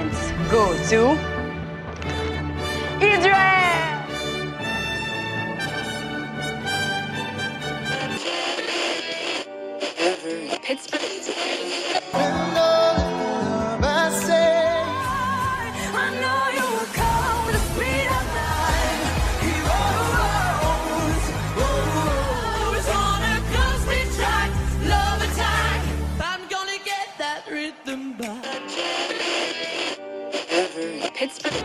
points. Go to Pittsburgh.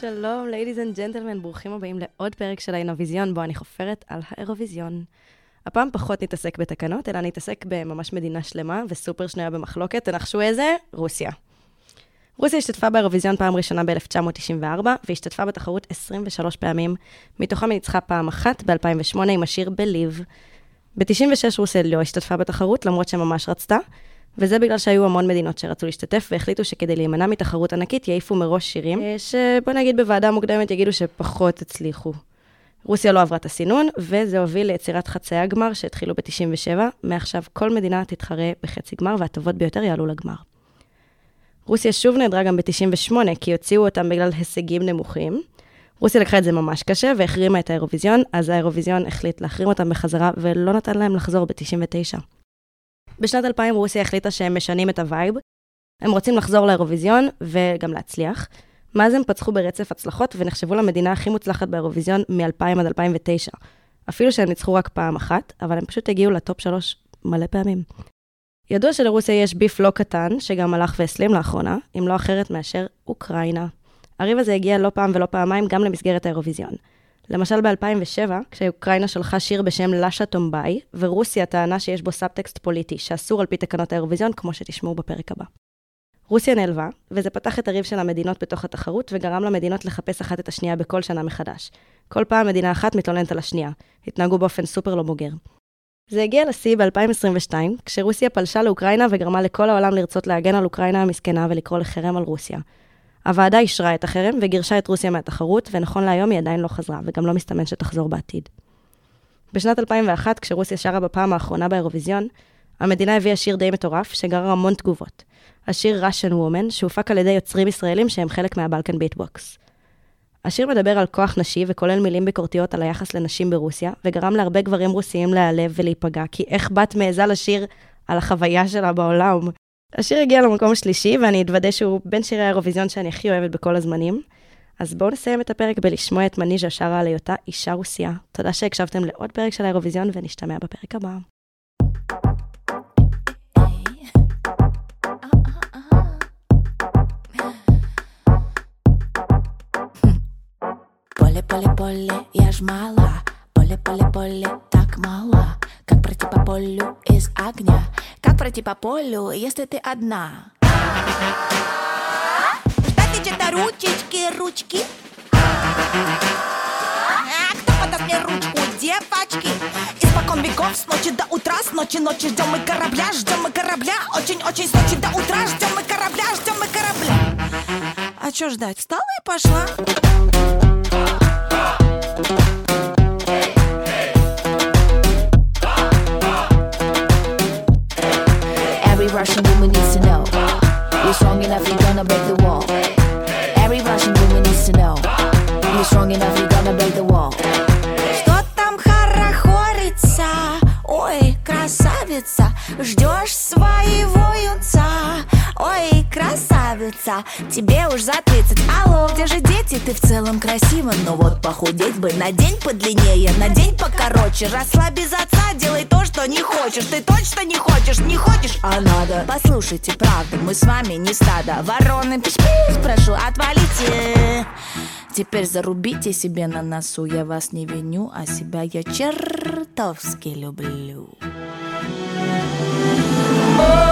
שלום, ladies and gentlemen, ברוכים הבאים לעוד פרק של האינוויזיון, בו אני חופרת על האירוויזיון. הפעם פחות נתעסק בתקנות, אלא נתעסק בממש מדינה שלמה וסופר שנויה במחלוקת. תנחשו איזה? רוסיה. רוסיה השתתפה באירוויזיון פעם ראשונה ב-1994, והשתתפה בתחרות 23 פעמים, מתוכם היא ניצחה פעם אחת ב-2008 עם השיר בליב. ב-96 רוסיה לא השתתפה בתחרות, למרות שממש רצתה, וזה בגלל שהיו המון מדינות שרצו להשתתף, והחליטו שכדי להימנע מתחרות ענקית, יעיפו מראש שירים, אה, שבוא נגיד בוועדה מוקדמת יגידו שפחות הצליחו. רוסיה לא עברה את הסינון, וזה הוביל ליצירת חצאי הגמר שהתחילו ב-97. מעכשיו כל מדינה תתחרה בחצי גמר, והטובות ביותר יעלו לגמר. רוסיה שוב נעדרה גם ב-98, כי הוציאו אותם בגלל הישגים נמוכים. רוסיה לקחה את זה ממש קשה והחרימה את האירוויזיון, אז האירוויזיון החליט להחרים אותם בחזרה, ולא נתן להם לחזור ב-99. בשנת 2000 רוסיה החליטה שהם משנים את ה vibe. הם רוצים לחזור לאירוויזיון וגם להצליח. מאז הם פצחו ברצף הצלחות ונחשבו למדינה הכי מוצלחת באירוויזיון מ-2000 עד 2009. אפילו שהם ניצחו רק פעם אחת, אבל הם פשוט הגיעו ל top שלוש מלא פעמים. ידוע שלרוסיה יש beef לא קטן, שגם הלך והסלים לאחרונה, עם לא אחרת מאשר אוקראינה. הריב הזה הגיע לא פעם ולא פעמיים גם למסגרת האירוויזיון. למשל ב-2007, כשאוקראינה שלחה שיר בשם לאשה טומבאי, ורוסיה טענה שיש בו סאבטקסט פוליטי, שאסור על פי תקנות האירוויזיון, כמו שתשמעו בפרק הבא. רוסיה נעלבה, וזה פתח את הריב של המדינות בתוך התחרות, וגרם למדינות לחפש אחת את השנייה בכל שנה מחדש. כל פעם מדינה אחת מתלוננת על השנייה. התנהגו באופן סופר לא בוגר. זה הגיע לשיא ב-2022, כשרוסיה פלשה לאוקראינה וגרמה לכל העולם לרצות להגן על אוקראינה המסכנה ולקרוא לחרם על רוסיה. הוועדה אישרה את החרם וגירשה את רוסיה מהתחרות, ונכון להיום היא עדיין לא חזרה, וגם לא מסתמן שתחזור בעתיד. בשנת 2001, כשרוסיה שרה בפעם האחרונה באירוויזיון, המדינה הביאה שיר די מטורף, שגרר המון תגובות. השיר Russian Woman, שהופק על ידי יוצרים ישראלים שהם חלק מהבלקן ביטבוקס. השיר מדבר על כוח נשי וכולל מילים ביקורתיות על היחס לנשים ברוסיה, וגרם להרבה גברים רוסיים להיעלב ולהיפגע, כי איך בת מעיזה לשיר על החוויה שלה בעולם? השיר הגיע למקום השלישי, ואני אתוודה שהוא בין שירי האירוויזיון שאני הכי אוהבת בכל הזמנים. אז בואו נסיים את הפרק בלשמוע את מניז'ה שרה על היותה אישה רוסיה. תודה שהקשבתם לעוד פרק של האירוויזיון, ונשתמע בפרק הבא. Поле, поле, поле, я ж мала. Поле, поле, поле, так мало. Пройти по полю из огня? Как пройти по полю, если ты одна? Ждать где-то ручечки, ручки. А кто подаст мне ручку, девочки? Испокон веков, с ночи до утра, с ночи ночи ждем мы корабля, ждем мы корабля, очень-очень с ночи до утра, ждем мы корабля, ждем мы корабля. А чё ждать? Встала и пошла. Strong enough, you're gonna break the wall Что там хорохорится? Ой, красавица Ждешь своего юнца Ой, красавица. Тебе уж за 30 Алло, где же дети? Ты в целом красива Но вот похудеть бы на день подлиннее. На день покороче. Росла без отца, делай то, что не хочешь. Ты точно не хочешь, не хочешь, а надо. Послушайте, правда, мы с вами не стадо. Вороны, пиш-пиш, прошу, отвалите. Теперь зарубите себе на носу. Я вас не виню, а себя я чертовски люблю. Борются,